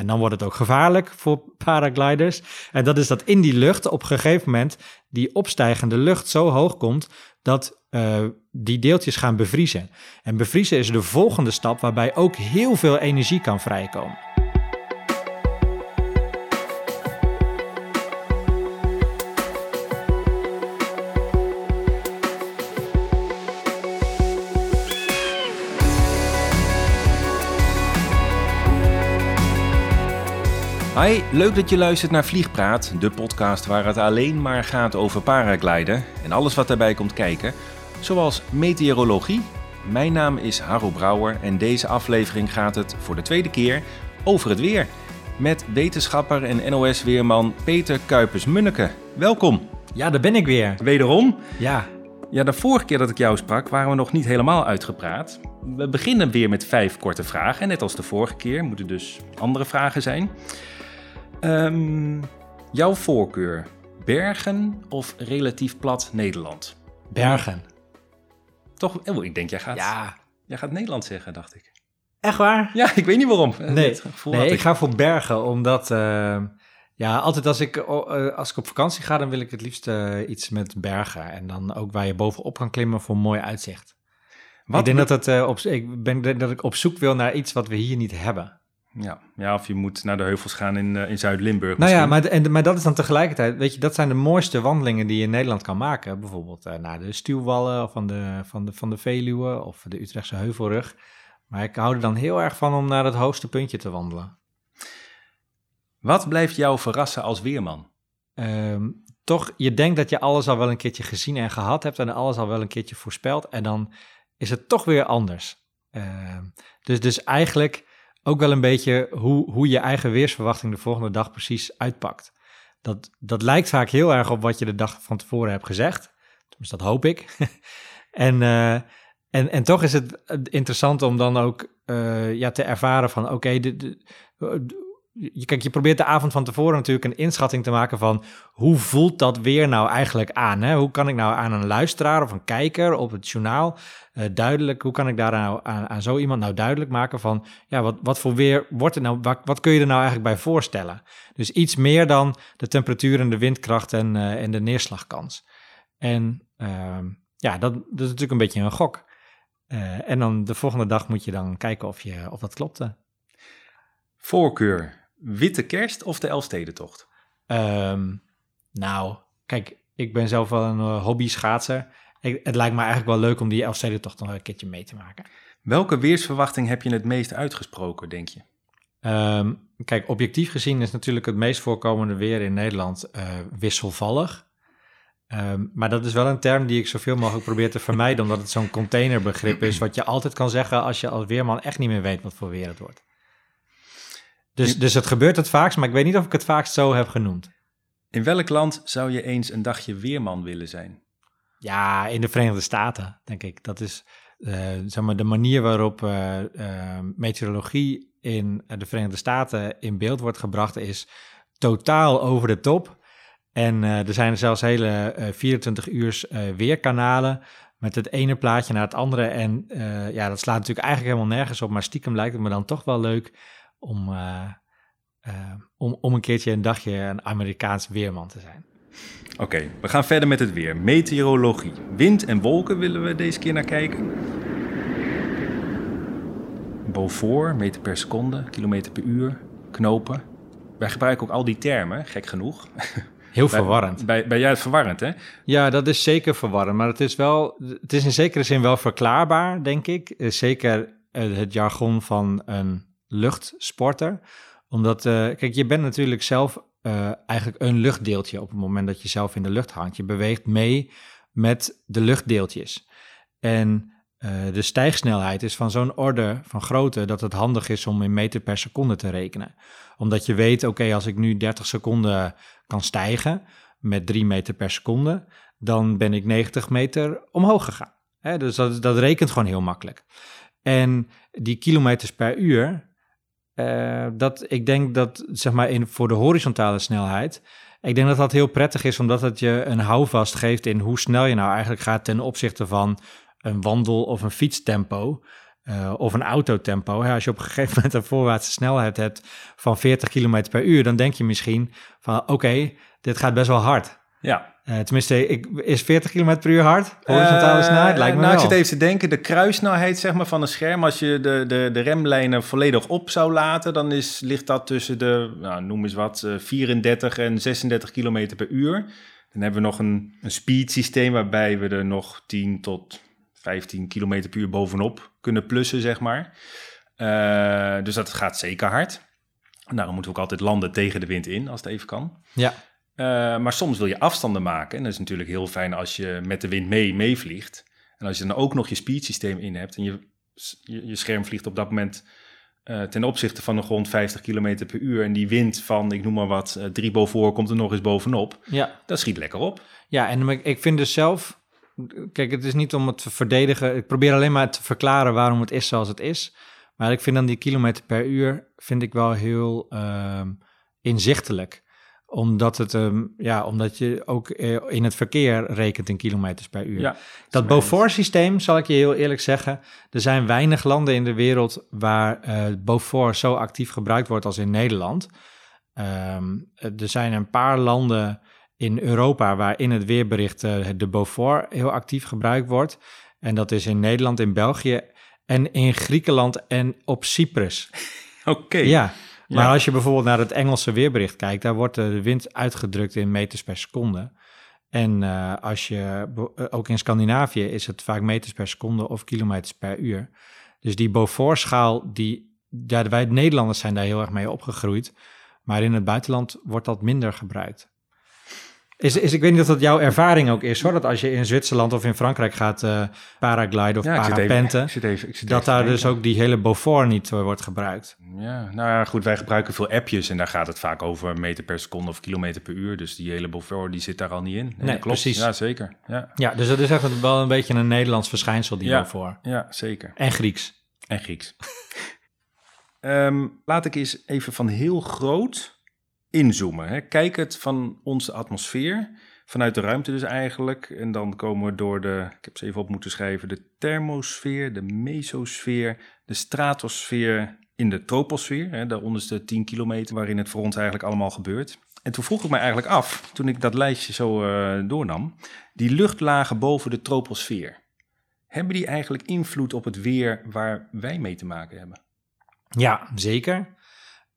En dan wordt het ook gevaarlijk voor paragliders. En dat is dat in die lucht op een gegeven moment die opstijgende lucht zo hoog komt dat uh, die deeltjes gaan bevriezen. En bevriezen is de volgende stap waarbij ook heel veel energie kan vrijkomen. Hi, leuk dat je luistert naar Vliegpraat, de podcast waar het alleen maar gaat over paragliden en alles wat daarbij komt kijken, zoals meteorologie. Mijn naam is Harro Brouwer en deze aflevering gaat het voor de tweede keer over het weer. Met wetenschapper en NOS-weerman Peter Kuipers-Munneke. Welkom. Ja, daar ben ik weer. Wederom? Ja. Ja, de vorige keer dat ik jou sprak waren we nog niet helemaal uitgepraat. We beginnen weer met vijf korte vragen. En net als de vorige keer moeten dus andere vragen zijn. Um, jouw voorkeur, Bergen of relatief plat Nederland? Bergen. Toch? Oh, ik denk jij gaat, ja. jij gaat Nederland zeggen, dacht ik. Echt waar? Ja, ik weet niet waarom. Nee, nee ik, ik, ga voor Bergen, omdat... Uh, ja, altijd als ik, uh, als ik op vakantie ga, dan wil ik het liefst uh, iets met bergen. En dan ook waar je bovenop kan klimmen voor een mooi uitzicht. Wat ik denk dat, het, uh, op, ik ben, dat ik op zoek wil naar iets wat we hier niet hebben. Ja. ja, of je moet naar de heuvels gaan in, uh, in Zuid-Limburg. Nou ja, maar, en, maar dat is dan tegelijkertijd, weet je, dat zijn de mooiste wandelingen die je in Nederland kan maken. Bijvoorbeeld uh, naar de Stuwwallen van de, van, de, van de Veluwe of de Utrechtse Heuvelrug. Maar ik hou er dan heel erg van om naar het hoogste puntje te wandelen. Wat blijft jou verrassen als weerman? Um, toch, je denkt dat je alles al wel een keertje gezien en gehad hebt en alles al wel een keertje voorspeld. En dan is het toch weer anders. Uh, dus, dus eigenlijk ook wel een beetje hoe, hoe je eigen weersverwachting de volgende dag precies uitpakt. Dat, dat lijkt vaak heel erg op wat je de dag van tevoren hebt gezegd. Dus dat hoop ik. en, uh, en, en toch is het interessant om dan ook uh, ja, te ervaren van oké, okay, je, kijk, je probeert de avond van tevoren natuurlijk een inschatting te maken van hoe voelt dat weer nou eigenlijk aan? Hè? Hoe kan ik nou aan een luisteraar of een kijker op het journaal uh, duidelijk, hoe kan ik daar nou aan, aan zo iemand nou duidelijk maken van ja, wat, wat voor weer wordt er nou, wat, wat kun je er nou eigenlijk bij voorstellen? Dus iets meer dan de temperatuur en de windkracht en, uh, en de neerslagkans. En uh, ja, dat, dat, is natuurlijk een beetje een gok. Uh, en dan de volgende dag moet je dan kijken of, je, of dat klopte. Voorkeur Witte Kerst of de Elfstedentocht? Um, nou, kijk, ik ben zelf wel een uh, hobby schaatser. Ik, het lijkt me eigenlijk wel leuk om die Elfstedentocht nog een keertje mee te maken. Welke weersverwachting heb je het meest uitgesproken, denk je? Um, kijk, objectief gezien is natuurlijk het meest voorkomende weer in Nederland uh, wisselvallig. Um, maar dat is wel een term die ik zoveel mogelijk probeer te vermijden, omdat het zo'n containerbegrip is, wat je altijd kan zeggen als je als weerman echt niet meer weet wat voor weer het wordt. Dus, dus het gebeurt het vaakst, maar ik weet niet of ik het vaakst zo heb genoemd. In welk land zou je eens een dagje weerman willen zijn? Ja, in de Verenigde Staten, denk ik. Dat is uh, zeg maar de manier waarop uh, uh, meteorologie in de Verenigde Staten in beeld wordt gebracht, is totaal over de top. En er zijn zelfs hele 24 uur weerkanalen met het ene plaatje naar het andere. En ja, dat slaat natuurlijk eigenlijk helemaal nergens op, maar stiekem lijkt het me dan toch wel leuk om, uh, uh, om, om een keertje een dagje een Amerikaans weerman te zijn. Oké, okay, we gaan verder met het weer. Meteorologie. Wind en wolken willen we deze keer naar kijken. Beaufort, meter per seconde, kilometer per uur, knopen. Wij gebruiken ook al die termen, gek genoeg. Heel verwarrend. Bij, bij, het verwarrend, hè? Ja, dat is zeker verwarrend. Maar het is wel, het is in zekere zin wel verklaarbaar, denk ik. Zeker het jargon van een luchtsporter. Omdat, uh, kijk, je bent natuurlijk zelf uh, eigenlijk een luchtdeeltje op het moment dat je zelf in de lucht hangt. Je beweegt mee met de luchtdeeltjes. En uh, de stijgsnelheid is van zo'n orde van grootte dat het handig is om in meter per seconde te rekenen. Omdat je weet, oké, als ik nu 30 seconden kan stijgen met 3 meter per seconde, dan ben ik 90 meter omhoog gegaan. Dus dat, dat rekent gewoon heel makkelijk. En die kilometers per uur, uh, dat ik denk dat, zeg maar, in, voor de horizontale snelheid, ik denk dat dat heel prettig is, omdat het je een houvast geeft in hoe snel je nou eigenlijk gaat ten opzichte van een wandel- of een fietstempo. uh, of een autotempo. Als je op een gegeven moment een voorwaartse snelheid hebt van 40 km per uur, dan denk je misschien van oké, dit gaat best wel hard. Ja. Uh, tenminste, ik, is 40 km per uur hard? Horizontale uh, snelheid? Lijkt me nou, wel. ik zit even te denken, de kruissnelheid zeg maar, van een scherm, als je de, de, de remlijnen volledig op zou laten, dan is, ligt dat tussen de, nou, noem eens wat, 34 en 36 km per uur. Dan hebben we nog een, een speed systeem waarbij we er nog 10 tot 15 km per uur bovenop kunnen plussen, zeg maar. Uh, dus dat gaat zeker hard. Daarom moeten we ook altijd landen tegen de wind in, als het even kan. Ja. Uh, maar soms wil je afstanden maken. En dat is natuurlijk heel fijn als je met de wind mee meevliegt. En als je dan ook nog je speed systeem in hebt en je, je, je scherm vliegt op dat moment uh, ten opzichte van de grond 50 km per uur. En die wind van, ik noem maar wat, uh, drie boven komt er nog eens bovenop. Ja. Dat schiet lekker op. Ja, en ik vind dus zelf Kijk, het is niet om het te verdedigen. Ik probeer alleen maar te verklaren waarom het is zoals het is. Maar ik vind dan die kilometer per uur vind ik wel heel uh, inzichtelijk. Omdat, het, um, ja, omdat je ook uh, in het verkeer rekent in kilometers per uur. Ja, dat Beaufort-systeem, zal ik je heel eerlijk zeggen. Er zijn weinig landen in de wereld waar uh, Beaufort zo actief gebruikt wordt als in Nederland. Um, er zijn een paar landen in Europa, waar in het weerbericht uh, de Beaufort heel actief gebruikt wordt. En dat is in Nederland, in België en in Griekenland en op Cyprus. Oké. Okay. Ja, maar als je bijvoorbeeld naar het Engelse weerbericht kijkt, daar wordt de wind uitgedrukt in meters per seconde. En uh, als je, ook in Scandinavië is het vaak meters per seconde of kilometers per uur. Dus die Beaufort-schaal, die, ja, wij Nederlanders zijn daar heel erg mee opgegroeid. Maar in het buitenland wordt dat minder gebruikt. Is, is, ik weet niet of dat jouw ervaring ook is, hoor. Dat als je in Zwitserland of in Frankrijk gaat uh, paragliden of ja, parapenten, dat daar dus ook die hele Beaufort niet uh, wordt gebruikt. Ja, nou ja, goed, wij gebruiken veel appjes en daar gaat het vaak over meter per seconde of kilometer per uur. Dus die hele Beaufort, die zit daar al niet in. Nee, nee klopt. precies. Ja, zeker. Ja. ja, dus dat is echt wel een beetje een Nederlands verschijnsel, die ja, Beaufort. Ja, zeker. En Grieks. En Grieks. um, laat ik eens even van heel groot inzoomen. Hè. Kijk het van onze atmosfeer, vanuit de ruimte dus eigenlijk. En dan komen we door de, ik heb ze even op moeten schrijven, de thermosfeer, de mesosfeer, de stratosfeer in de troposfeer, hè, de onderste 10 kilometer waarin het voor ons eigenlijk allemaal gebeurt. En toen vroeg ik me eigenlijk af, toen ik dat lijstje zo uh, doornam, die luchtlagen boven de troposfeer, hebben die eigenlijk invloed op het weer waar wij mee te maken hebben? Ja, zeker.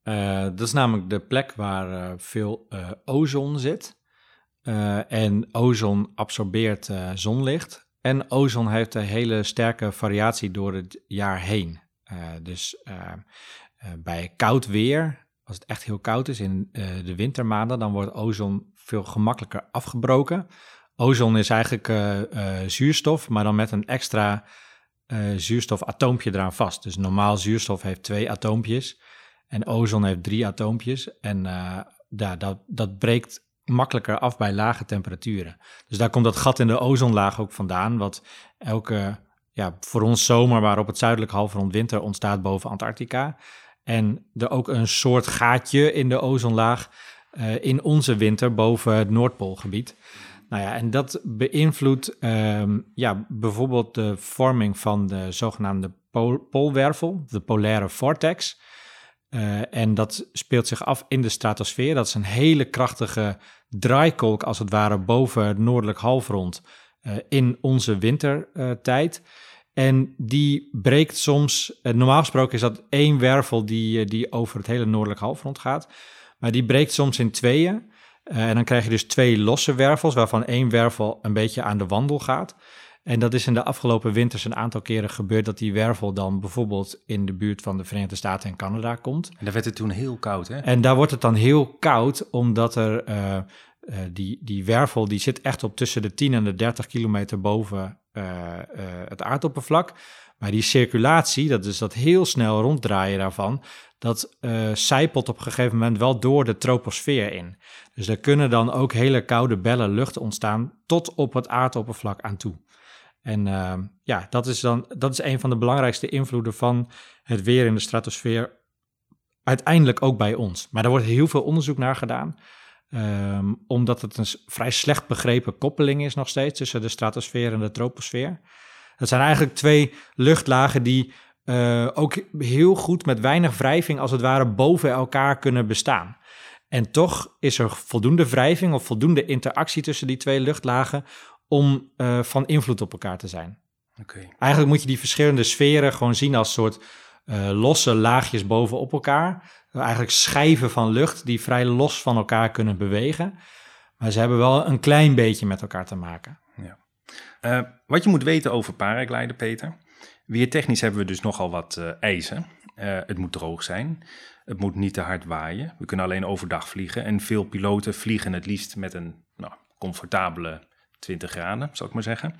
Uh, dat is namelijk de plek waar uh, veel uh, ozon zit. en ozon absorbeert zonlicht. En ozon heeft een hele sterke variatie door het jaar heen. dus bij koud weer, als het echt heel koud is in de wintermaanden, dan wordt ozon veel gemakkelijker afgebroken. Ozon is eigenlijk zuurstof, maar dan met een extra zuurstofatoompje eraan vast. Dus normaal zuurstof heeft twee atoompjes. En ozon heeft drie atoompjes en uh, ja, dat, dat breekt makkelijker af bij lage temperaturen. Dus daar komt dat gat in de ozonlaag ook vandaan, wat elke, ja, voor ons zomer, maar op het zuidelijk halfrond winter ontstaat boven Antarctica. En er ook een soort gaatje in de ozonlaag uh, in onze winter boven het Noordpoolgebied. Nou ja, en dat beïnvloedt um, ja, bijvoorbeeld de vorming van de zogenaamde pol poolwervel, de polaire vortex. Uh, en dat speelt zich af in de stratosfeer. Dat is een hele krachtige draaikolk, als het ware, boven het noordelijk halfrond uh, in onze wintertijd. En die breekt soms, normaal gesproken is dat één wervel die, die over het hele noordelijk halfrond gaat. Maar die breekt soms in tweeën. en dan krijg je dus twee losse wervels, waarvan één wervel een beetje aan de wandel gaat. En dat is in de afgelopen winters een aantal keren gebeurd dat die wervel dan bijvoorbeeld in de buurt van de Verenigde Staten en Canada komt. En daar werd het toen heel koud, hè? En daar wordt het dan heel koud, omdat er uh, uh, die, die wervel die zit echt op tussen de 10 en de 30 kilometer boven uh, het aardoppervlak. Maar die circulatie, dat is dat heel snel ronddraaien daarvan, dat zijpelt op een gegeven moment wel door de troposfeer in. Dus er kunnen dan ook hele koude bellen lucht ontstaan tot op het aardoppervlak aan toe. En uh, ja, dat is dan dat is een van de belangrijkste invloeden van het weer in de stratosfeer. Uiteindelijk ook bij ons. Maar daar wordt heel veel onderzoek naar gedaan. Um, omdat het een vrij slecht begrepen koppeling is nog steeds tussen de stratosfeer en de troposfeer. Dat zijn eigenlijk twee luchtlagen die eh, ook heel goed met weinig wrijving als het ware boven elkaar kunnen bestaan. En toch is er voldoende wrijving of voldoende interactie tussen die twee luchtlagen om uh, van invloed op elkaar te zijn. Eigenlijk moet je die verschillende sferen gewoon zien als soort uh, losse laagjes bovenop elkaar. Eigenlijk schijven van lucht die vrij los van elkaar kunnen bewegen. Maar ze hebben wel een klein beetje met elkaar te maken. Ja. Uh, wat je moet weten over paragliden, Peter. Weertechnisch hebben we dus nogal wat eisen. het moet droog zijn. Het moet niet te hard waaien. We kunnen alleen overdag vliegen. En veel piloten vliegen het liefst met een nou, comfortabele 20 graden, zal ik maar zeggen.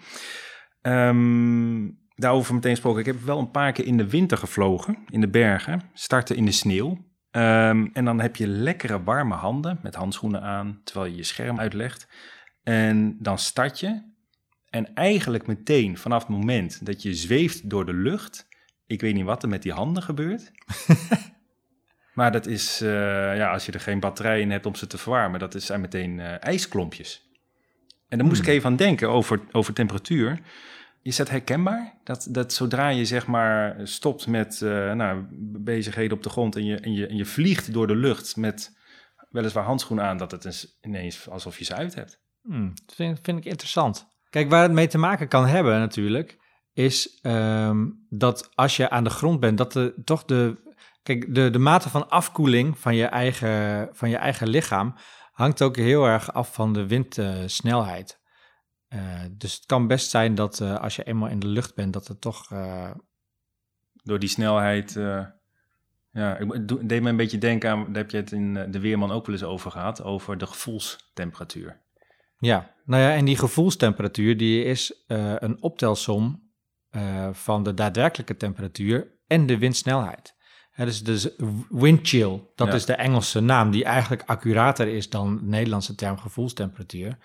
Um, daarover meteen gesproken. Ik heb wel een paar keer in de winter gevlogen, in de bergen. Starten in de sneeuw. Um, en dan heb je lekkere warme handen met handschoenen aan, terwijl je je scherm uitlegt. En dan start je. En eigenlijk meteen vanaf het moment dat je zweeft door de lucht. Ik weet niet wat er met die handen gebeurt. maar dat is, uh, ja, als je er geen batterij in hebt om ze te verwarmen, dat zijn meteen uh, ijsklompjes. En daar moest hmm. ik even aan denken over, over temperatuur. Is dat herkenbaar? Dat, dat zodra je zeg maar stopt met uh, nou, bezigheden op de grond en je, en, je, en je vliegt door de lucht met weliswaar handschoenen aan, dat het ineens alsof je ze uit hebt. Hmm, dat vind, vind, ik interessant. Kijk, waar het mee te maken kan hebben natuurlijk, is um, dat als je aan de grond bent, dat de, toch de, kijk, de, de mate van afkoeling van je eigen, van je eigen lichaam hangt ook heel erg af van de windsnelheid. Uh, dus het kan best zijn dat uh, als je eenmaal in de lucht bent, dat het toch. Uh... Door die snelheid. ja, ik deed me een beetje denken aan. Daar heb je het in de Weerman ook wel eens over gehad. Over de gevoelstemperatuur. Ja, nou ja, en die gevoelstemperatuur die is een optelsom van de daadwerkelijke temperatuur en de windsnelheid. Ja, dus, dus wind chill, dat ja. is de Engelse naam, die eigenlijk accurater is dan de Nederlandse term gevoelstemperatuur.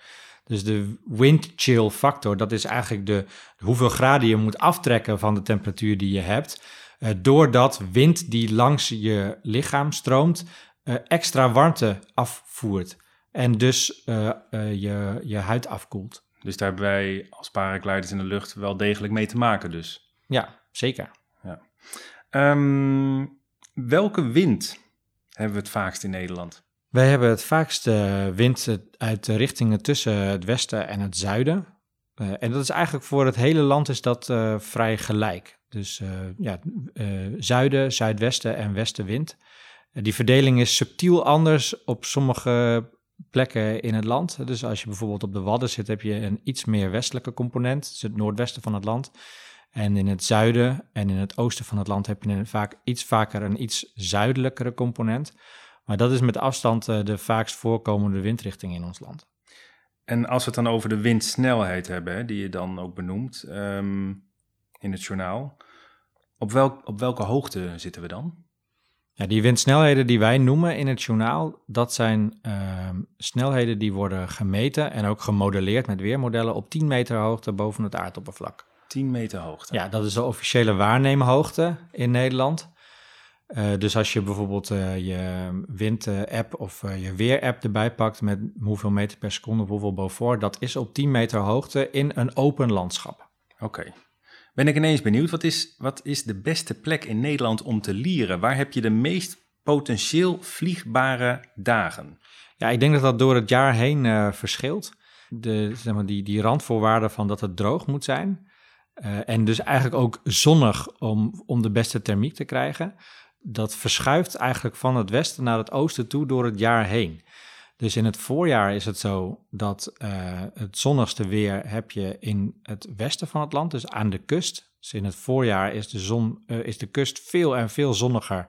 Dus de wind chill factor, dat is eigenlijk de, hoeveel graden je moet aftrekken van de temperatuur die je hebt. Uh, doordat wind die langs je lichaam stroomt, uh, extra warmte afvoert. En dus uh, je, je huid afkoelt. Dus daar hebben wij als paragliders in de lucht wel degelijk mee te maken dus? Ja, zeker. Ja. Um, welke wind hebben we het vaakst in Nederland? Wij hebben het vaakst uh, wind uit de richtingen tussen het westen en het zuiden. Uh, en dat is eigenlijk voor het hele land is dat uh, vrij gelijk. Dus ja, zuiden, zuidwesten en westenwind. die verdeling is subtiel anders op sommige plekken in het land. Dus als je bijvoorbeeld op de Wadden zit, heb je een iets meer westelijke component. Dus het noordwesten van het land. En in het zuiden en in het oosten van het land heb je vaak iets vaker een iets zuidelijkere component. Maar dat is met afstand uh, de vaakst voorkomende windrichting in ons land. En als we het dan over de windsnelheid hebben, hè, die je dan ook benoemt um, in het journaal, op, welk, op welke hoogte zitten we dan? Ja, die windsnelheden die wij noemen in het journaal, dat zijn uh, snelheden die worden gemeten en ook gemodelleerd met weermodellen op 10 meter hoogte boven het aardoppervlak. 10 meter hoogte? Ja, dat is de officiële waarneemhoogte in Nederland. Uh, dus als je bijvoorbeeld uh, je wind-app of uh, je weer-app erbij pakt met hoeveel meter per seconde hoeveel Beaufort, dat is op 10 meter hoogte in een open landschap. Oké. Okay. Ben ik ineens benieuwd, wat is, wat is de beste plek in Nederland om te lieren? Waar heb je de meest potentieel vliegbare dagen? Ja, ik denk dat dat door het jaar heen verschilt. De, zeg maar, die, die randvoorwaarden van dat het droog moet zijn. En dus eigenlijk ook zonnig om, om de beste thermiek te krijgen dat verschuift eigenlijk van het westen naar het oosten toe door het jaar heen. Dus in het voorjaar is het zo dat uh, het zonnigste weer heb je in het westen van het land, dus aan de kust. Dus in het voorjaar is de, zon, uh, is de kust veel en veel zonniger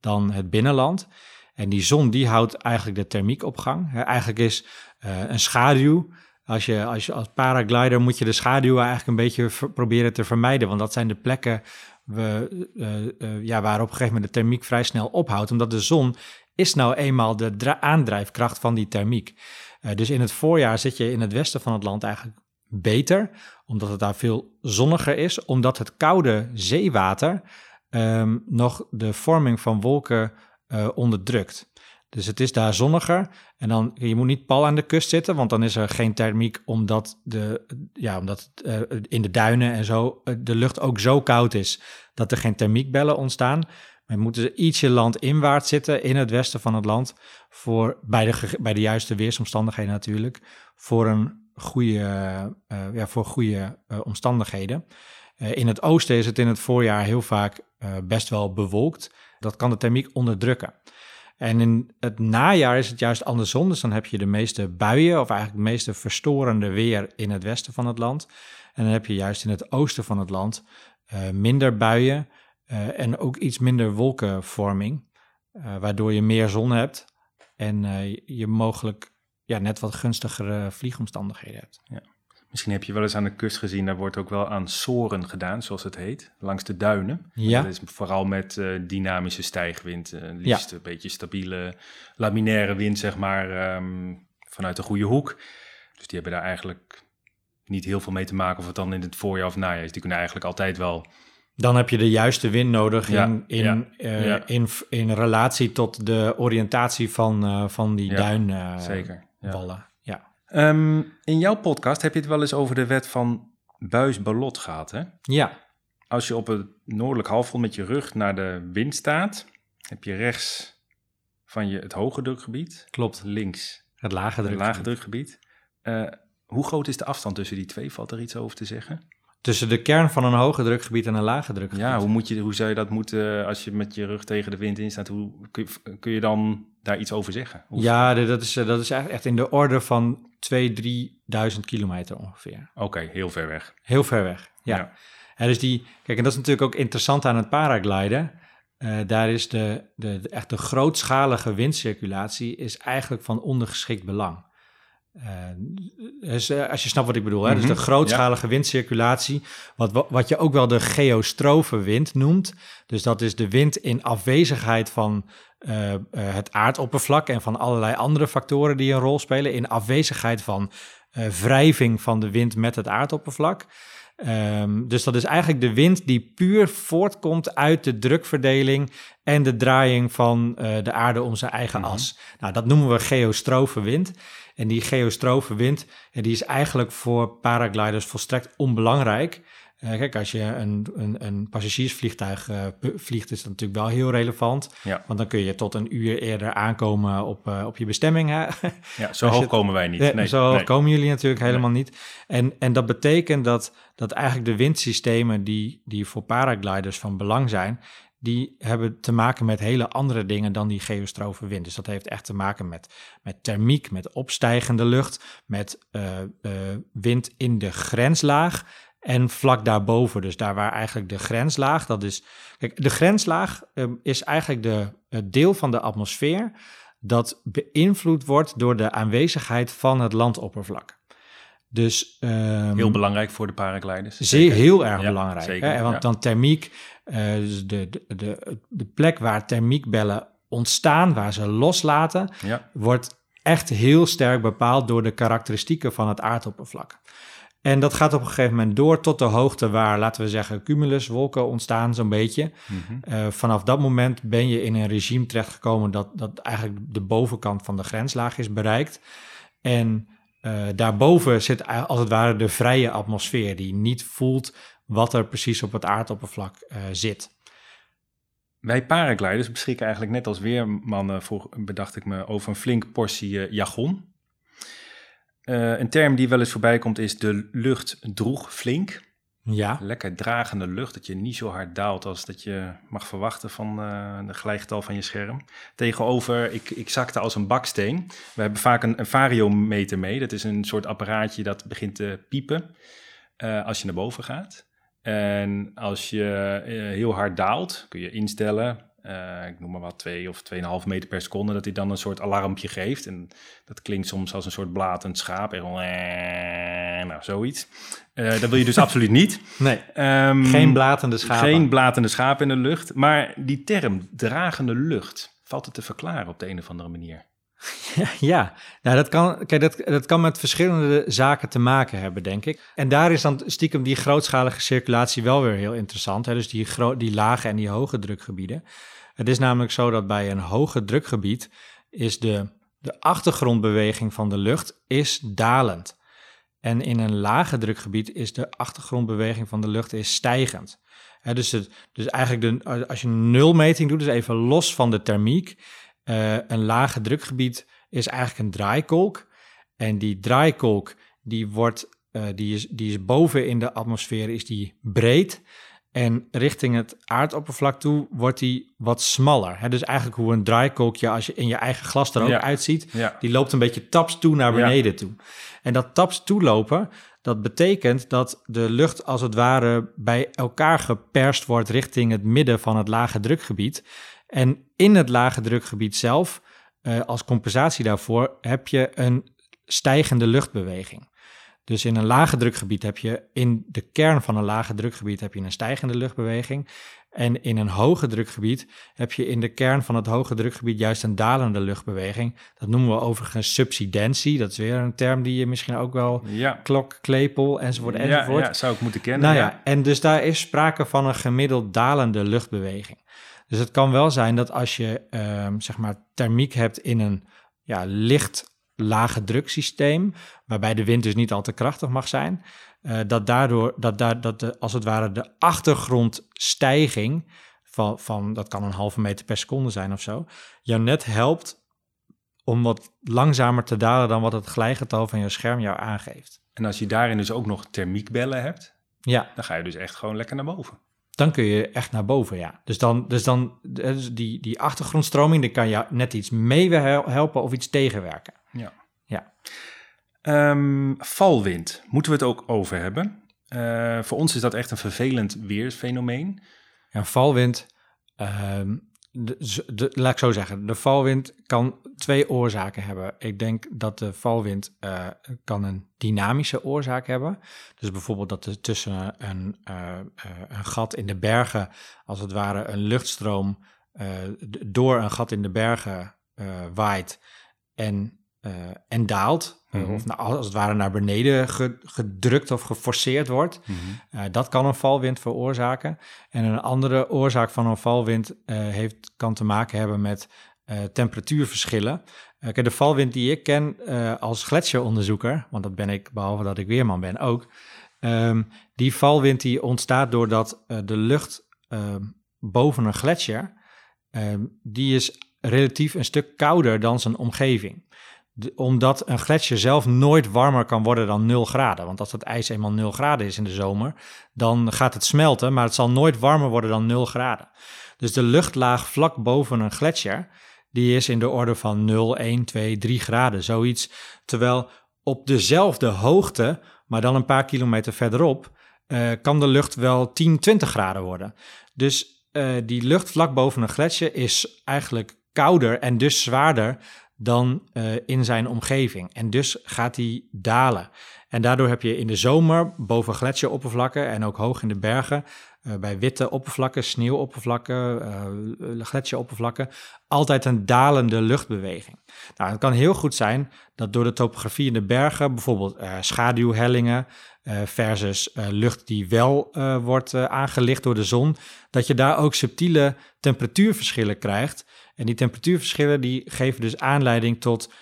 dan het binnenland. En die zon die houdt eigenlijk de thermiek op gang. Eigenlijk is een schaduw. Als je, als paraglider moet je de schaduw eigenlijk een beetje proberen te vermijden. Want dat zijn de plekken we, uh, uh, ja, waar op een gegeven moment de thermiek vrij snel ophoudt. Omdat de zon is nou eenmaal de aandrijfkracht van die thermiek. Uh, dus in het voorjaar zit je in het westen van het land eigenlijk beter, omdat het daar veel zonniger is, omdat het koude zeewater um, nog de vorming van wolken onderdrukt. Dus het is daar zonniger. En dan, je moet niet pal aan de kust zitten, want dan is er geen thermiek, omdat, de, ja, omdat uh, in de duinen en zo de lucht ook zo koud is dat er geen thermiekbellen ontstaan. Maar moeten ietsje landinwaarts zitten in het westen van het land, voor, bij, de, bij de juiste weersomstandigheden natuurlijk, voor een goede, uh, ja, voor goede omstandigheden. in het oosten is het in het voorjaar heel vaak best wel bewolkt. Dat kan de thermiek onderdrukken. En in het najaar is het juist andersom. Dus dan heb je de meeste buien, of eigenlijk de meeste verstorende weer in het westen van het land. En dan heb je juist in het oosten van het land uh, minder buien uh, en ook iets minder wolkenvorming, uh, waardoor je meer zon hebt en je mogelijk ja, net wat gunstigere vliegomstandigheden hebt. Ja. Misschien heb je wel eens aan de kust gezien, daar wordt ook wel aan soren gedaan, zoals het heet, langs de duinen. Ja. Dat is vooral met uh, dynamische stijgwind, uh, liefst ja. een beetje stabiele laminaire wind, zeg maar, um, vanuit de goede hoek. Dus die hebben daar eigenlijk niet heel veel mee te maken of het dan in het voorjaar of najaar is. Die kunnen eigenlijk altijd wel... Dan heb je de juiste wind nodig ja, in, in, ja, uh, ja. in, in relatie tot de oriëntatie van, van die duinballen. Um, in jouw podcast heb je het wel eens over de wet van Buis-Ballot gehad, hè? Ja. Als je op het noordelijk halfrond met je rug naar de wind staat, heb je rechts van je het hoge drukgebied. Klopt. Links het lage drukgebied. Het lage drukgebied. Uh, hoe groot is de afstand tussen die twee? Valt er iets over te zeggen? Tussen de kern van een hoge drukgebied en een lage drukgebied. Ja, hoe, moet je, hoe zou je dat moeten, als je met je rug tegen de wind in staat, hoe kun je, kun je dan daar iets over zeggen? Hoe ja, dat is, dat is echt in de orde van 2.000, 3.000 kilometer ongeveer. Oké, okay, heel ver weg. Heel ver weg, ja. ja. En dus die, kijk, en dat is natuurlijk ook interessant aan het paragliden. Uh, daar is de, de, de, echt de grootschalige windcirculatie is eigenlijk van ondergeschikt belang. Uh, dus, uh, als je snapt wat ik bedoel, hè? Mm -hmm. dus de grootschalige ja. windcirculatie, wat, wat je ook wel de geostrofe wind noemt. Dus dat is de wind in afwezigheid van uh, het aardoppervlak en van allerlei andere factoren die een rol spelen. In afwezigheid van wrijving van de wind met het aardoppervlak. Um, dus dat is eigenlijk de wind die puur voortkomt uit de drukverdeling en de draaiing van de aarde om zijn eigen mm -hmm. as. Nou, dat noemen we geostrofe wind. En die geostrofe wind, die is eigenlijk voor paragliders volstrekt onbelangrijk. Uh, kijk, als je een, een, een passagiersvliegtuig uh, vliegt, is dat natuurlijk wel heel relevant. Ja. Want dan kun je tot een uur eerder aankomen op, uh, op je bestemming. Hè? Ja, zo hoog komen wij niet. Nee, zo hoog nee. komen jullie natuurlijk helemaal nee. niet. En, en dat betekent dat, dat eigenlijk de windsystemen die, die voor paragliders van belang zijn, die hebben te maken met hele andere dingen dan die geostrofe wind. Dus dat heeft echt te maken met, met thermiek, met opstijgende lucht, met uh, uh, wind in de grenslaag en vlak daarboven. Dus daar waar eigenlijk de grenslaag, dat is... Kijk, de grenslaag uh, is eigenlijk de, het deel van de atmosfeer dat beïnvloed wordt door de aanwezigheid van het landoppervlak. Dus, um, heel belangrijk voor de paragliders. Zeer, heel erg ja, belangrijk. Zeker, hè? Want ja. dan thermiek, uh, dus de, de, de, de, plek waar thermiekbellen ontstaan, waar ze loslaten, ja. wordt echt heel sterk bepaald door de karakteristieken van het aardoppervlak. En dat gaat op een gegeven moment door tot de hoogte waar, laten we zeggen, cumuluswolken ontstaan, zo'n beetje. Mm -hmm. uh, vanaf dat moment ben je in een regime terechtgekomen dat, dat eigenlijk de bovenkant van de grenslaag is bereikt. En uh, daarboven zit als het ware de vrije atmosfeer, die niet voelt wat er precies op het aardoppervlak uh, zit. Wij paragliders beschikken eigenlijk net als weermannen, voor, bedacht ik me, over een flink portie uh, jargon. een term die wel eens voorbij komt is de lucht droeg flink. Ja. Lekker dragende lucht, dat je niet zo hard daalt als dat je mag verwachten van uh, de gelijkgetal van je scherm. Tegenover, ik, ik zakte als een baksteen. We hebben vaak een, een variometer mee. Dat is een soort apparaatje dat begint te piepen uh, als je naar boven gaat. En als je uh, heel hard daalt, kun je instellen, uh, ik noem maar wat, 2 of 2,5 meter per seconde, dat hij dan een soort alarmpje geeft. En dat klinkt soms als een soort blatend schaap. En nou, zoiets. Uh, dat wil je dus absoluut niet. Nee, um, geen blatende schapen. Geen blatende schapen in de lucht. Maar die term, dragende lucht, valt het te verklaren op de een of andere manier? Ja, ja. Nou, dat, kan, kijk, dat, dat kan met verschillende zaken te maken hebben, denk ik. En daar is dan stiekem die grootschalige circulatie wel weer heel interessant. Hè? Dus die, die lage en die hoge drukgebieden. Het is namelijk zo dat bij een hoge drukgebied is de, de achtergrondbeweging van de lucht is dalend. En in een lage drukgebied is de achtergrondbeweging van de lucht is stijgend. dus, het, dus eigenlijk de, als je een nulmeting doet, dus even los van de thermiek, uh, een lage drukgebied is eigenlijk een draaikolk. En die draaikolk die wordt, uh, die, is, die is boven in de atmosfeer, is die breed. En richting het aardoppervlak toe wordt die wat smaller. He, dus eigenlijk hoe een draaikolkje, als je in je eigen glas er ook uitziet, die loopt een beetje taps toe naar beneden toe. En dat taps toelopen, dat betekent dat de lucht als het ware bij elkaar geperst wordt richting het midden van het lage drukgebied. En in het lage drukgebied zelf, uh, als compensatie daarvoor, heb je een stijgende luchtbeweging. Dus in een lage drukgebied heb je in de kern van een lage drukgebied heb je een stijgende luchtbeweging. En in een hoge drukgebied heb je in de kern van het hoge drukgebied juist een dalende luchtbeweging. Dat noemen we overigens subsidentie. Dat is weer een term die je misschien ook wel ja. klok, klepel enzovoort enzovoort. Ja, zou ik moeten kennen. Nou ja, en dus daar is sprake van een gemiddeld dalende luchtbeweging. Dus het kan wel zijn dat als je um, zeg maar thermiek hebt in een ja, licht lage druksysteem, waarbij de wind dus niet al te krachtig mag zijn, uh, dat daardoor, dat, daar, dat de, als het ware de achtergrondstijging van, van, dat kan een halve meter per seconde zijn of zo, jou net helpt om wat langzamer te dalen dan wat het glijgetal van je scherm jou aangeeft. En als je daarin dus ook nog thermiekbellen hebt, ja. dan ga je dus echt gewoon lekker naar boven dan kun je echt naar boven, ja. Dus dan, dus dan dus die, die achtergrondstroming, die kan je net iets mee helpen of iets tegenwerken. Ja. ja. Um, valwind, moeten we het ook over hebben. Uh, voor ons is dat echt een vervelend weersfenomeen. Ja, valwind, um, de, de, laat ik zo zeggen, de valwind kan twee oorzaken hebben. Ik denk dat de valwind uh, kan een dynamische oorzaak hebben. Dus bijvoorbeeld dat er tussen een, uh, een gat in de bergen, als het ware een luchtstroom door een gat in de bergen waait en, en daalt. Mm Of nou, als het ware naar beneden gedrukt of geforceerd wordt. Mhm. dat kan een valwind veroorzaken. En een andere oorzaak van een valwind heeft, kan te maken hebben met temperatuurverschillen. Uh, de valwind die ik ken als gletsjeronderzoeker, want dat ben ik behalve dat ik weerman ben ook, um, die valwind die ontstaat doordat de lucht ehm, boven een gletsjer, ehm, die is relatief een stuk kouder dan zijn omgeving. Omdat een gletsjer zelf nooit warmer kan worden dan 0 graden. Want als het ijs eenmaal 0 graden is in de zomer, dan gaat het smelten, maar het zal nooit warmer worden dan 0 graden. Dus de luchtlaag vlak boven een gletsjer, die is in de orde van 0, 1, 2, 3 graden, zoiets. Terwijl op dezelfde hoogte, maar dan een paar kilometer verderop, uh, kan de lucht wel 10, 20 graden worden. Dus uh, die lucht vlak boven een gletsjer is eigenlijk kouder en dus zwaarder dan uh, in zijn omgeving. En dus gaat die dalen. En daardoor heb je in de zomer boven gletsjeroppervlakken en ook hoog in de bergen uh, bij witte oppervlakken, sneeuwoppervlakken, uh, gletsjeroppervlakken, altijd een dalende luchtbeweging. Nou, het kan heel goed zijn dat door de topografie in de bergen, bijvoorbeeld schaduwhellingen versus lucht die wel wordt aangelicht door de zon, dat je daar ook subtiele temperatuurverschillen krijgt. En die temperatuurverschillen die geven dus aanleiding tot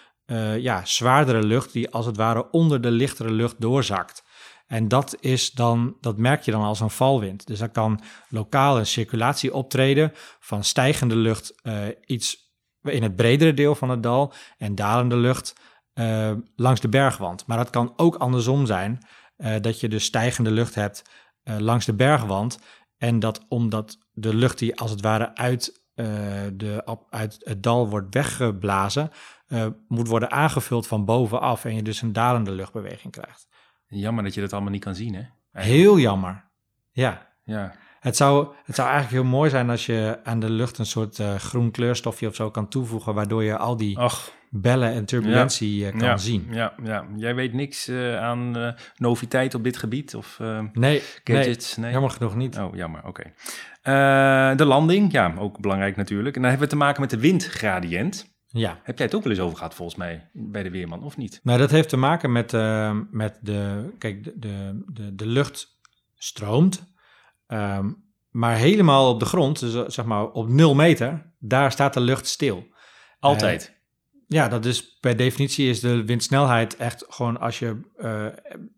ja, zwaardere lucht die als het ware onder de lichtere lucht doorzakt. En dat is dan, dat merk je dan als een valwind. Dus dan kan lokaal een circulatie optreden van stijgende lucht uh, iets in het bredere deel van het dal en dalende lucht uh, langs de bergwand. Maar dat kan ook andersom zijn, dat je dus stijgende lucht hebt langs de bergwand. En dat omdat de lucht die als het ware uit, de, uit het dal wordt weggeblazen, moet worden aangevuld van bovenaf en je dus een dalende luchtbeweging krijgt. Jammer dat je dat allemaal niet kan zien, hè? Heel jammer. Ja. Ja. Het zou, het zou eigenlijk heel mooi zijn als je aan de lucht een soort uh, groen kleurstofje of zo kan toevoegen, waardoor je al die Ach. Bellen en turbulentie ja. uh, kan ja. zien. Ja, ja, jij weet niks uh, aan noviteit op dit gebied of nee, gadgets? Nee, nee, jammer genoeg niet. Oh, jammer, oké. Okay. de landing, ja, ook belangrijk natuurlijk. En dan hebben we te maken met de windgradient. Ja. Heb jij het ook wel eens over gehad, volgens mij, bij de Weerman, of niet? Nou, dat heeft te maken met, met de... Kijk, de, de, de, de lucht stroomt, um, maar helemaal op de grond, dus zeg maar op nul meter, daar staat de lucht stil. Altijd? Ja, dat is per definitie is de windsnelheid echt gewoon als je uh,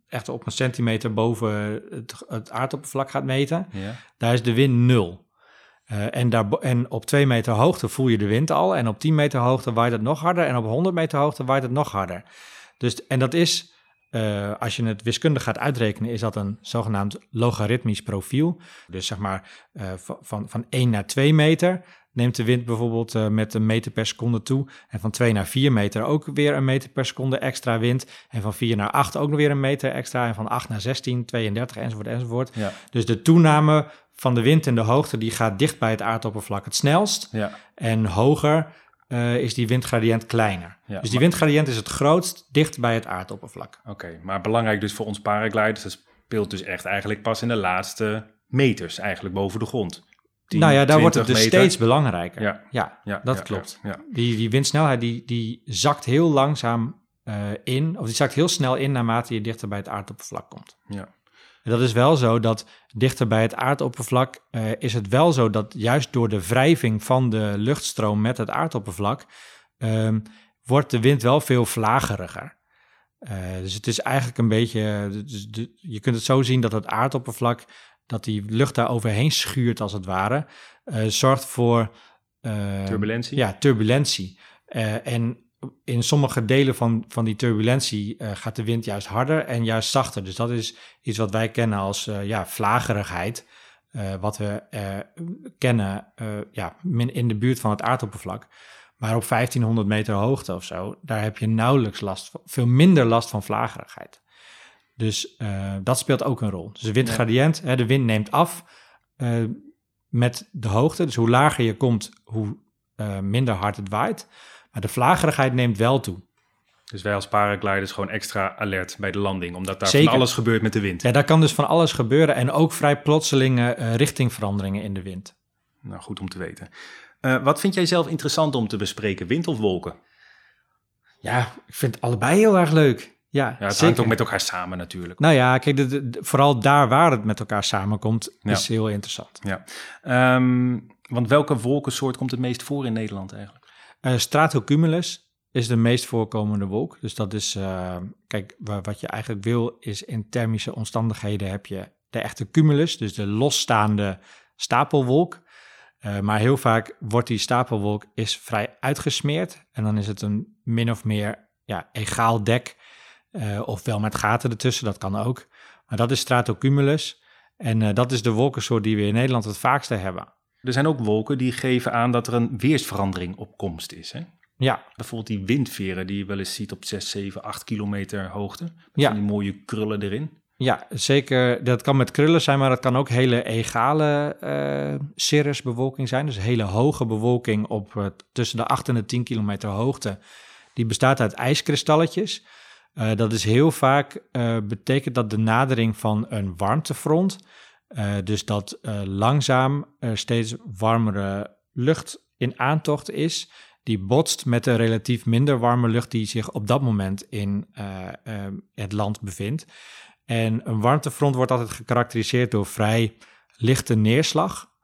echt op een centimeter boven het, het aardoppervlak gaat meten, Ja. daar is de wind nul. Eh, en, daar, en op twee meter hoogte voel je de wind al. En op 10 meter hoogte waait het nog harder. En op 100 meter hoogte waait het nog harder. Dus, en dat is, eh, als je het wiskundig gaat uitrekenen, is dat een zogenaamd logaritmisch profiel. Dus zeg maar eh, van, van, van 1 naar 2 meter neemt de wind bijvoorbeeld eh, met een meter per seconde toe. En van 2 naar 4 meter ook weer een meter per seconde extra wind. En van 4 naar 8 ook nog weer een meter extra. En van 8 naar 16, 32 enzovoort enzovoort. Ja. Dus de toename van de wind en de hoogte die gaat dicht bij het aardoppervlak het snelst. Ja. En hoger eh, is die windgradient kleiner. Ja, dus die maar- windgradient is het grootst dicht bij het aardoppervlak. Oké, maar belangrijk dus voor ons paragliders, dat speelt dus echt eigenlijk pas in de laatste meters, eigenlijk boven de grond. 10, nou ja, daar wordt het 20 dus meter. steeds belangrijker. Ja. ja, Ja, dat ja, klopt. Die, die windsnelheid die, die zakt heel langzaam eh, in, of die zakt heel snel in naarmate je dichter bij het aardoppervlak komt. ja. En dat is wel zo dat dichter bij het aardoppervlak eh, is het wel zo dat juist door de wrijving van de luchtstroom met het aardoppervlak ehm, wordt de wind wel veel vlageriger. Eh, dus het is eigenlijk een beetje, dus de- je kunt het zo zien dat het aardoppervlak, dat die lucht daar overheen schuurt als het ware, eh, zorgt voor eh, Turbulentie? Ja, turbulentie. Eh, en in sommige delen van, van die turbulentie eh, gaat de wind juist harder en juist zachter. Dus dat is iets wat wij kennen als eh, ja, vlagerigheid. eh, wat we kennen ja, in de buurt van het aardoppervlak. Maar op 1500 meter hoogte of zo, daar heb je nauwelijks last van, veel minder last van vlagerigheid. Dus dat speelt ook een rol. Dus de windgradient, hè, de wind neemt af met de hoogte. Dus hoe lager je komt, hoe minder hard het waait. Maar de vlagerigheid neemt wel toe. Dus wij als paragliders gewoon extra alert bij de landing, omdat daar Zeker. van alles gebeurt met de wind. Ja, daar kan dus van alles gebeuren en ook vrij plotselinge eh, richtingveranderingen in de wind. Nou, goed om te weten. Eh, wat vind jij zelf interessant om te bespreken, wind of wolken? Ja, ik vind allebei heel erg leuk. Ja, Ja, het zeker. hangt ook met elkaar samen natuurlijk. Nou ja, kijk, de- de- de- vooral daar waar het met elkaar samenkomt, Ja. is heel interessant. Ja. Ehm, want welke wolkensoort komt het meest voor in Nederland eigenlijk? Eh, stratocumulus is de meest voorkomende wolk. Dus dat is, eh, kijk, wa- wat je eigenlijk wil is in thermische omstandigheden heb je de echte cumulus, dus de losstaande stapelwolk. Eh, maar heel vaak wordt die stapelwolk is vrij uitgesmeerd en dan is het een min of meer ja, egaal dek, ofwel met gaten ertussen, dat kan ook. Maar dat is stratocumulus en dat is de wolkensoort die we in Nederland het vaakste hebben. Er zijn ook wolken die geven aan dat er een weersverandering op komst is. Hè? Ja, Bijvoorbeeld die windveren die je wel eens ziet op 6, 7, 8 kilometer hoogte. Met Ja. die mooie krullen erin. Ja, zeker. Dat kan met krullen zijn, maar dat kan ook hele egale cirrusbewolking zijn. Dus hele hoge bewolking op eh, tussen de 8 en de 10 kilometer hoogte. Die bestaat uit ijskristalletjes. Eh, dat is heel vaak, betekent dat de nadering van een warmtefront. Eh, dus dat eh, langzaam er steeds warmere lucht in aantocht is. Die botst met de relatief minder warme lucht die zich op dat moment in eh, eh, het land bevindt. En een warmtefront wordt altijd gekarakteriseerd door vrij lichte neerslag.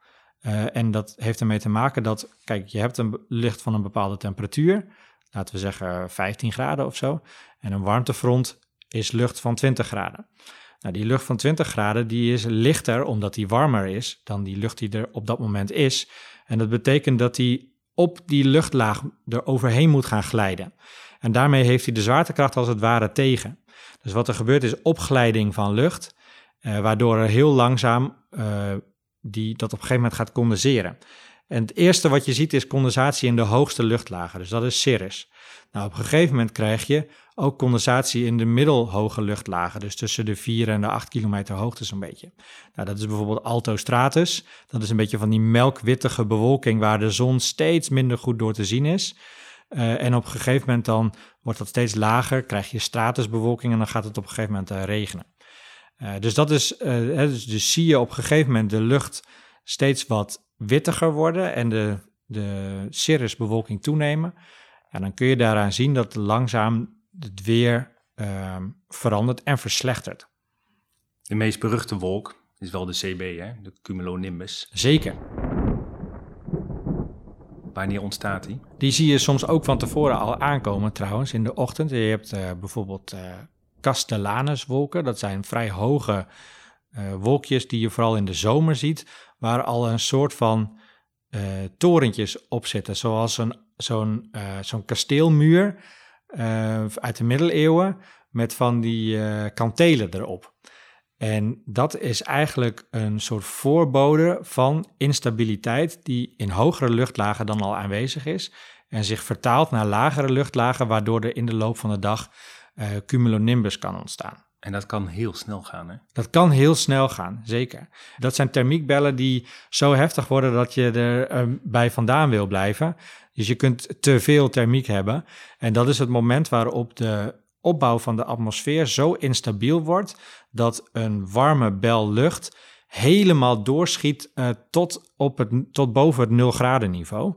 En dat heeft ermee te maken dat, kijk, je hebt een lucht van een bepaalde temperatuur, laten we zeggen 15 graden of zo. En een warmtefront is lucht van 20 graden. Nou, die lucht van 20 graden die is lichter omdat die warmer is dan die lucht die er op dat moment is. En dat betekent dat die op die luchtlaag er overheen moet gaan glijden. En daarmee heeft hij de zwaartekracht als het ware tegen. Dus wat er gebeurt is opglijding van lucht, eh, waardoor er heel langzaam eh, die, dat op een gegeven moment gaat condenseren. En het eerste wat je ziet is condensatie in de hoogste luchtlagen, dus dat is cirrus. Nou, op een gegeven moment krijg je ook condensatie in de middelhoge luchtlagen, dus tussen de 4 en de 8 kilometer hoogte zo'n beetje. Nou, dat is bijvoorbeeld altostratus. Dat is een beetje van die melkwittige bewolking waar de zon steeds minder goed door te zien is. Eh, en op een gegeven moment dan wordt dat steeds lager, krijg je stratusbewolking en dan gaat het op een gegeven moment eh, regenen. Eh, dus dat is, dus, dus zie je op een gegeven moment de lucht steeds wat wittiger worden en de, de cirrusbewolking toenemen. En dan kun je daaraan zien dat langzaam het weer ehm, verandert en verslechtert. De meest beruchte wolk is wel de CB, hè? de cumulonimbus. Zeker. Wanneer ontstaat die? Die zie je soms ook van tevoren al aankomen trouwens in de ochtend. Je hebt uh, bijvoorbeeld uh, Castellanuswolken. Dat zijn vrij hoge uh, wolkjes die je vooral in de zomer ziet, waar al een soort van torentjes op zitten. Zoals een, zo'n, zo'n kasteelmuur uit de middeleeuwen met van die kantelen erop. En dat is eigenlijk een soort voorbode van instabiliteit die in hogere luchtlagen dan al aanwezig is en zich vertaalt naar lagere luchtlagen, waardoor er in de loop van de dag uh, cumulonimbus kan ontstaan. En dat kan heel snel gaan, hè? Dat kan heel snel gaan, zeker. Dat zijn thermiekbellen die zo heftig worden dat je er uh, bij vandaan wil blijven. Dus je kunt te veel thermiek hebben. En dat is het moment waarop de opbouw van de atmosfeer zo instabiel wordt dat een warme bel lucht helemaal doorschiet uh, tot, op het, tot boven het 0 graden niveau.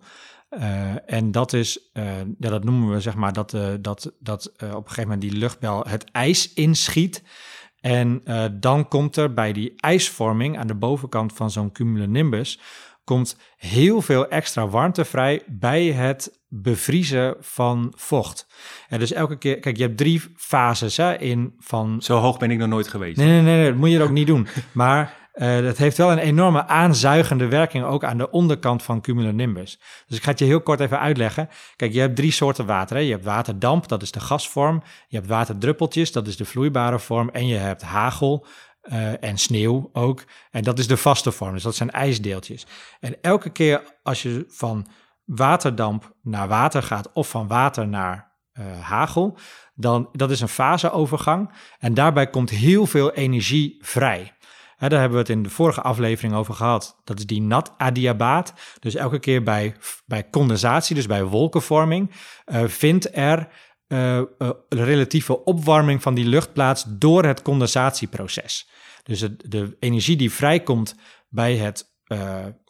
Uh, en dat is, uh, ja, dat noemen we zeg maar, dat, dat, dat op een gegeven moment die luchtbel het ijs inschiet. En dan komt er bij die ijsvorming aan de bovenkant van zo'n cumulonimbus komt heel veel extra warmte vrij bij het bevriezen van vocht. En dus elke keer, kijk, je hebt drie fases hè, in van... Zo hoog ben ik nog nooit geweest. Nee, nee, nee, nee dat moet je ook niet doen. Maar uh, dat heeft wel een enorme aanzuigende werking ook aan de onderkant van cumulonimbus. Dus ik ga het je heel kort even uitleggen. Kijk, je hebt drie soorten water. Hè? Je hebt waterdamp, dat is de gasvorm. Je hebt waterdruppeltjes, dat is de vloeibare vorm. En je hebt hagel, uh, en sneeuw ook. En dat is de vaste vorm, dus dat zijn ijsdeeltjes. En elke keer als je van waterdamp naar water gaat of van water naar uh, hagel, dan dat is een faseovergang en daarbij komt heel veel energie vrij. Daar hebben we het in de vorige aflevering over gehad. Dat is die nat adiabaat. Dus elke keer bij, bij condensatie, dus bij wolkenvorming, uh, vindt er uh, uh, relatieve opwarming van die lucht plaats door het condensatieproces. Dus de energie die vrijkomt bij het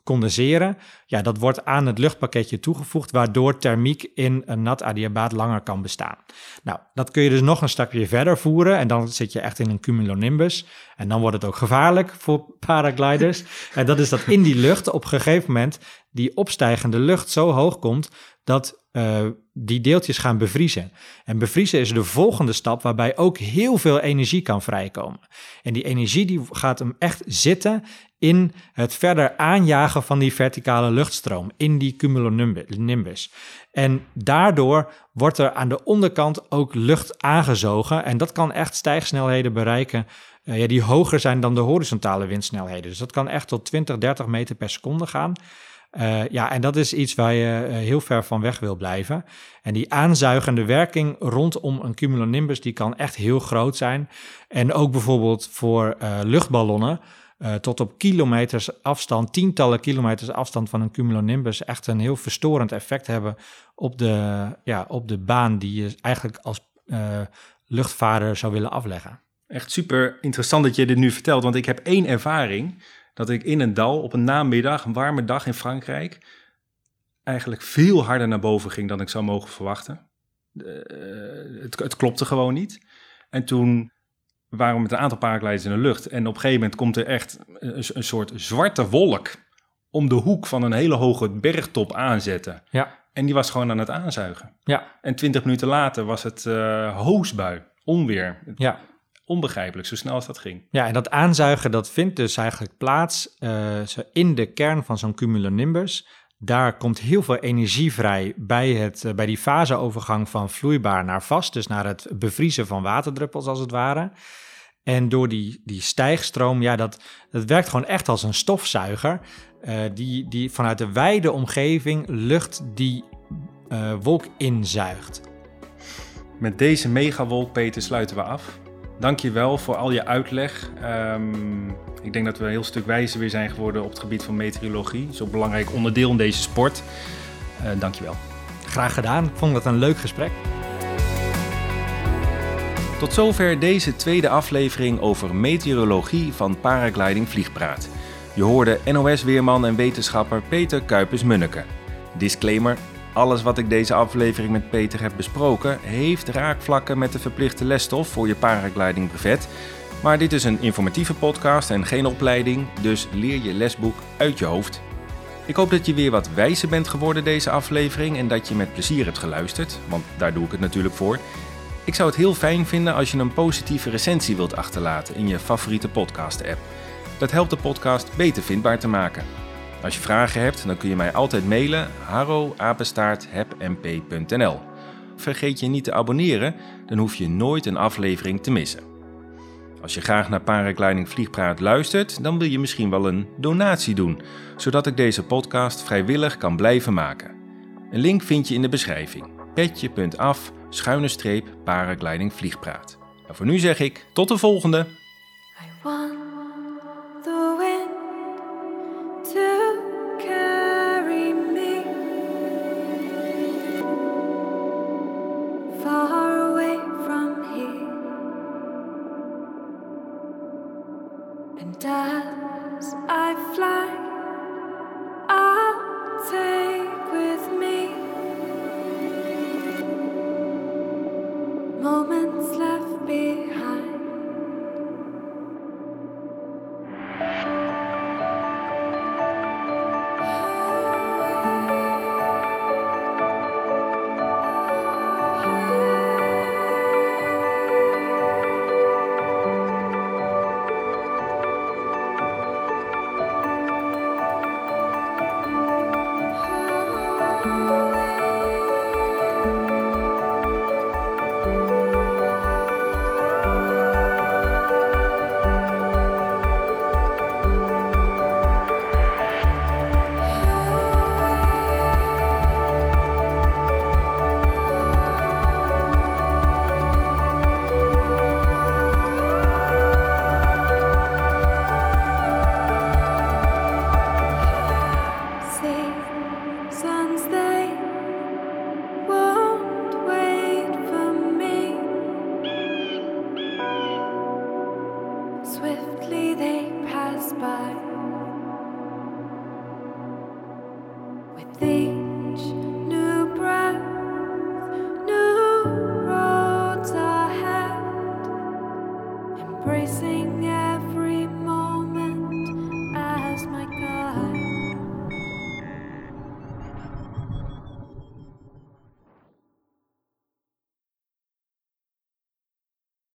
condenseren, ja, dat wordt aan het luchtpakketje toegevoegd, waardoor thermiek in een nat adiabaat langer kan bestaan. Nou, dat kun je dus nog een stapje verder voeren en dan zit je echt in een cumulonimbus. En dan wordt het ook gevaarlijk voor paragliders. en dat is dat in die lucht op een gegeven moment die opstijgende lucht zo hoog komt dat uh, die deeltjes gaan bevriezen. En bevriezen is de volgende stap waarbij ook heel veel energie kan vrijkomen. En die energie die gaat hem echt zitten in het verder aanjagen van die verticale luchtstroom, in die cumulonimbus. En daardoor wordt er aan de onderkant ook lucht aangezogen en dat kan echt stijgsnelheden bereiken uh, ja, die hoger zijn dan de horizontale windsnelheden. Dus dat kan echt tot 20, 30 meter per seconde gaan. Uh, ja, en dat is iets waar je uh, heel ver van weg wil blijven. En die aanzuigende werking rondom een cumulonimbus, die kan echt heel groot zijn. En ook bijvoorbeeld voor uh, luchtballonnen, tot op kilometers afstand, tientallen kilometers afstand van een cumulonimbus, echt een heel verstorend effect hebben op de, ja, op de baan die je eigenlijk als luchtvaarder zou willen afleggen. Echt super interessant dat je dit nu vertelt, want ik heb één ervaring dat ik in een dal op een namiddag, een warme dag in Frankrijk, eigenlijk veel harder naar boven ging dan ik zou mogen verwachten. Uh, het, het, klopte gewoon niet. En toen waren we met een aantal paragliders in de lucht. En op een gegeven moment komt er echt een, een, soort zwarte wolk om de hoek van een hele hoge bergtop aanzetten. Ja. En die was gewoon aan het aanzuigen. Ja. En twintig minuten later was het uh, hoosbui, onweer. Ja onbegrijpelijk, zo snel als dat ging. Ja, en dat aanzuigen, dat vindt dus eigenlijk plaats uh, in de kern van zo'n cumulonimbus. Daar komt heel veel energie vrij bij, het, uh, bij die faseovergang van vloeibaar naar vast, dus naar het bevriezen van waterdruppels als het ware. En door die, die stijgstroom, ja, dat, dat werkt gewoon echt als een stofzuiger, uh, die, die vanuit de wijde omgeving lucht die wolk inzuigt. Met deze megawolk, Peter, sluiten we af. Dank je wel voor al je uitleg. Um, ik denk dat we een heel stuk wijzer weer zijn geworden op het gebied van meteorologie. Zo'n belangrijk onderdeel in deze sport. Uh, dank je wel. Graag gedaan. Ik vond het een leuk gesprek. Tot zover deze tweede aflevering over meteorologie van Paragliding Vliegpraat. Je hoorde NOS-weerman en wetenschapper Peter Kuipers-Munneke. Disclaimer, alles wat ik deze aflevering met Peter heb besproken heeft raakvlakken met de verplichte lesstof voor je paragliding brevet. Maar dit is een informatieve podcast en geen opleiding, dus leer je lesboek uit je hoofd. Ik hoop dat je weer wat wijzer bent geworden deze aflevering en dat je met plezier hebt geluisterd, want daar doe ik het natuurlijk voor. Ik zou het heel fijn vinden als je een positieve recensie wilt achterlaten in je favoriete podcast-app. Dat helpt de podcast beter vindbaar te maken. Als je vragen hebt, dan kun je mij altijd mailen harroapenstaarthebmp.nl. Vergeet je niet te abonneren, dan hoef je nooit een aflevering te missen. Als je graag naar Paragliding Vliegpraat luistert, dan wil je misschien wel een donatie doen, zodat ik deze podcast vrijwillig kan blijven maken. Een link vind je in de beschrijving. petje.af schuine streep paragliding vliegpraat. En voor nu zeg ik tot de volgende.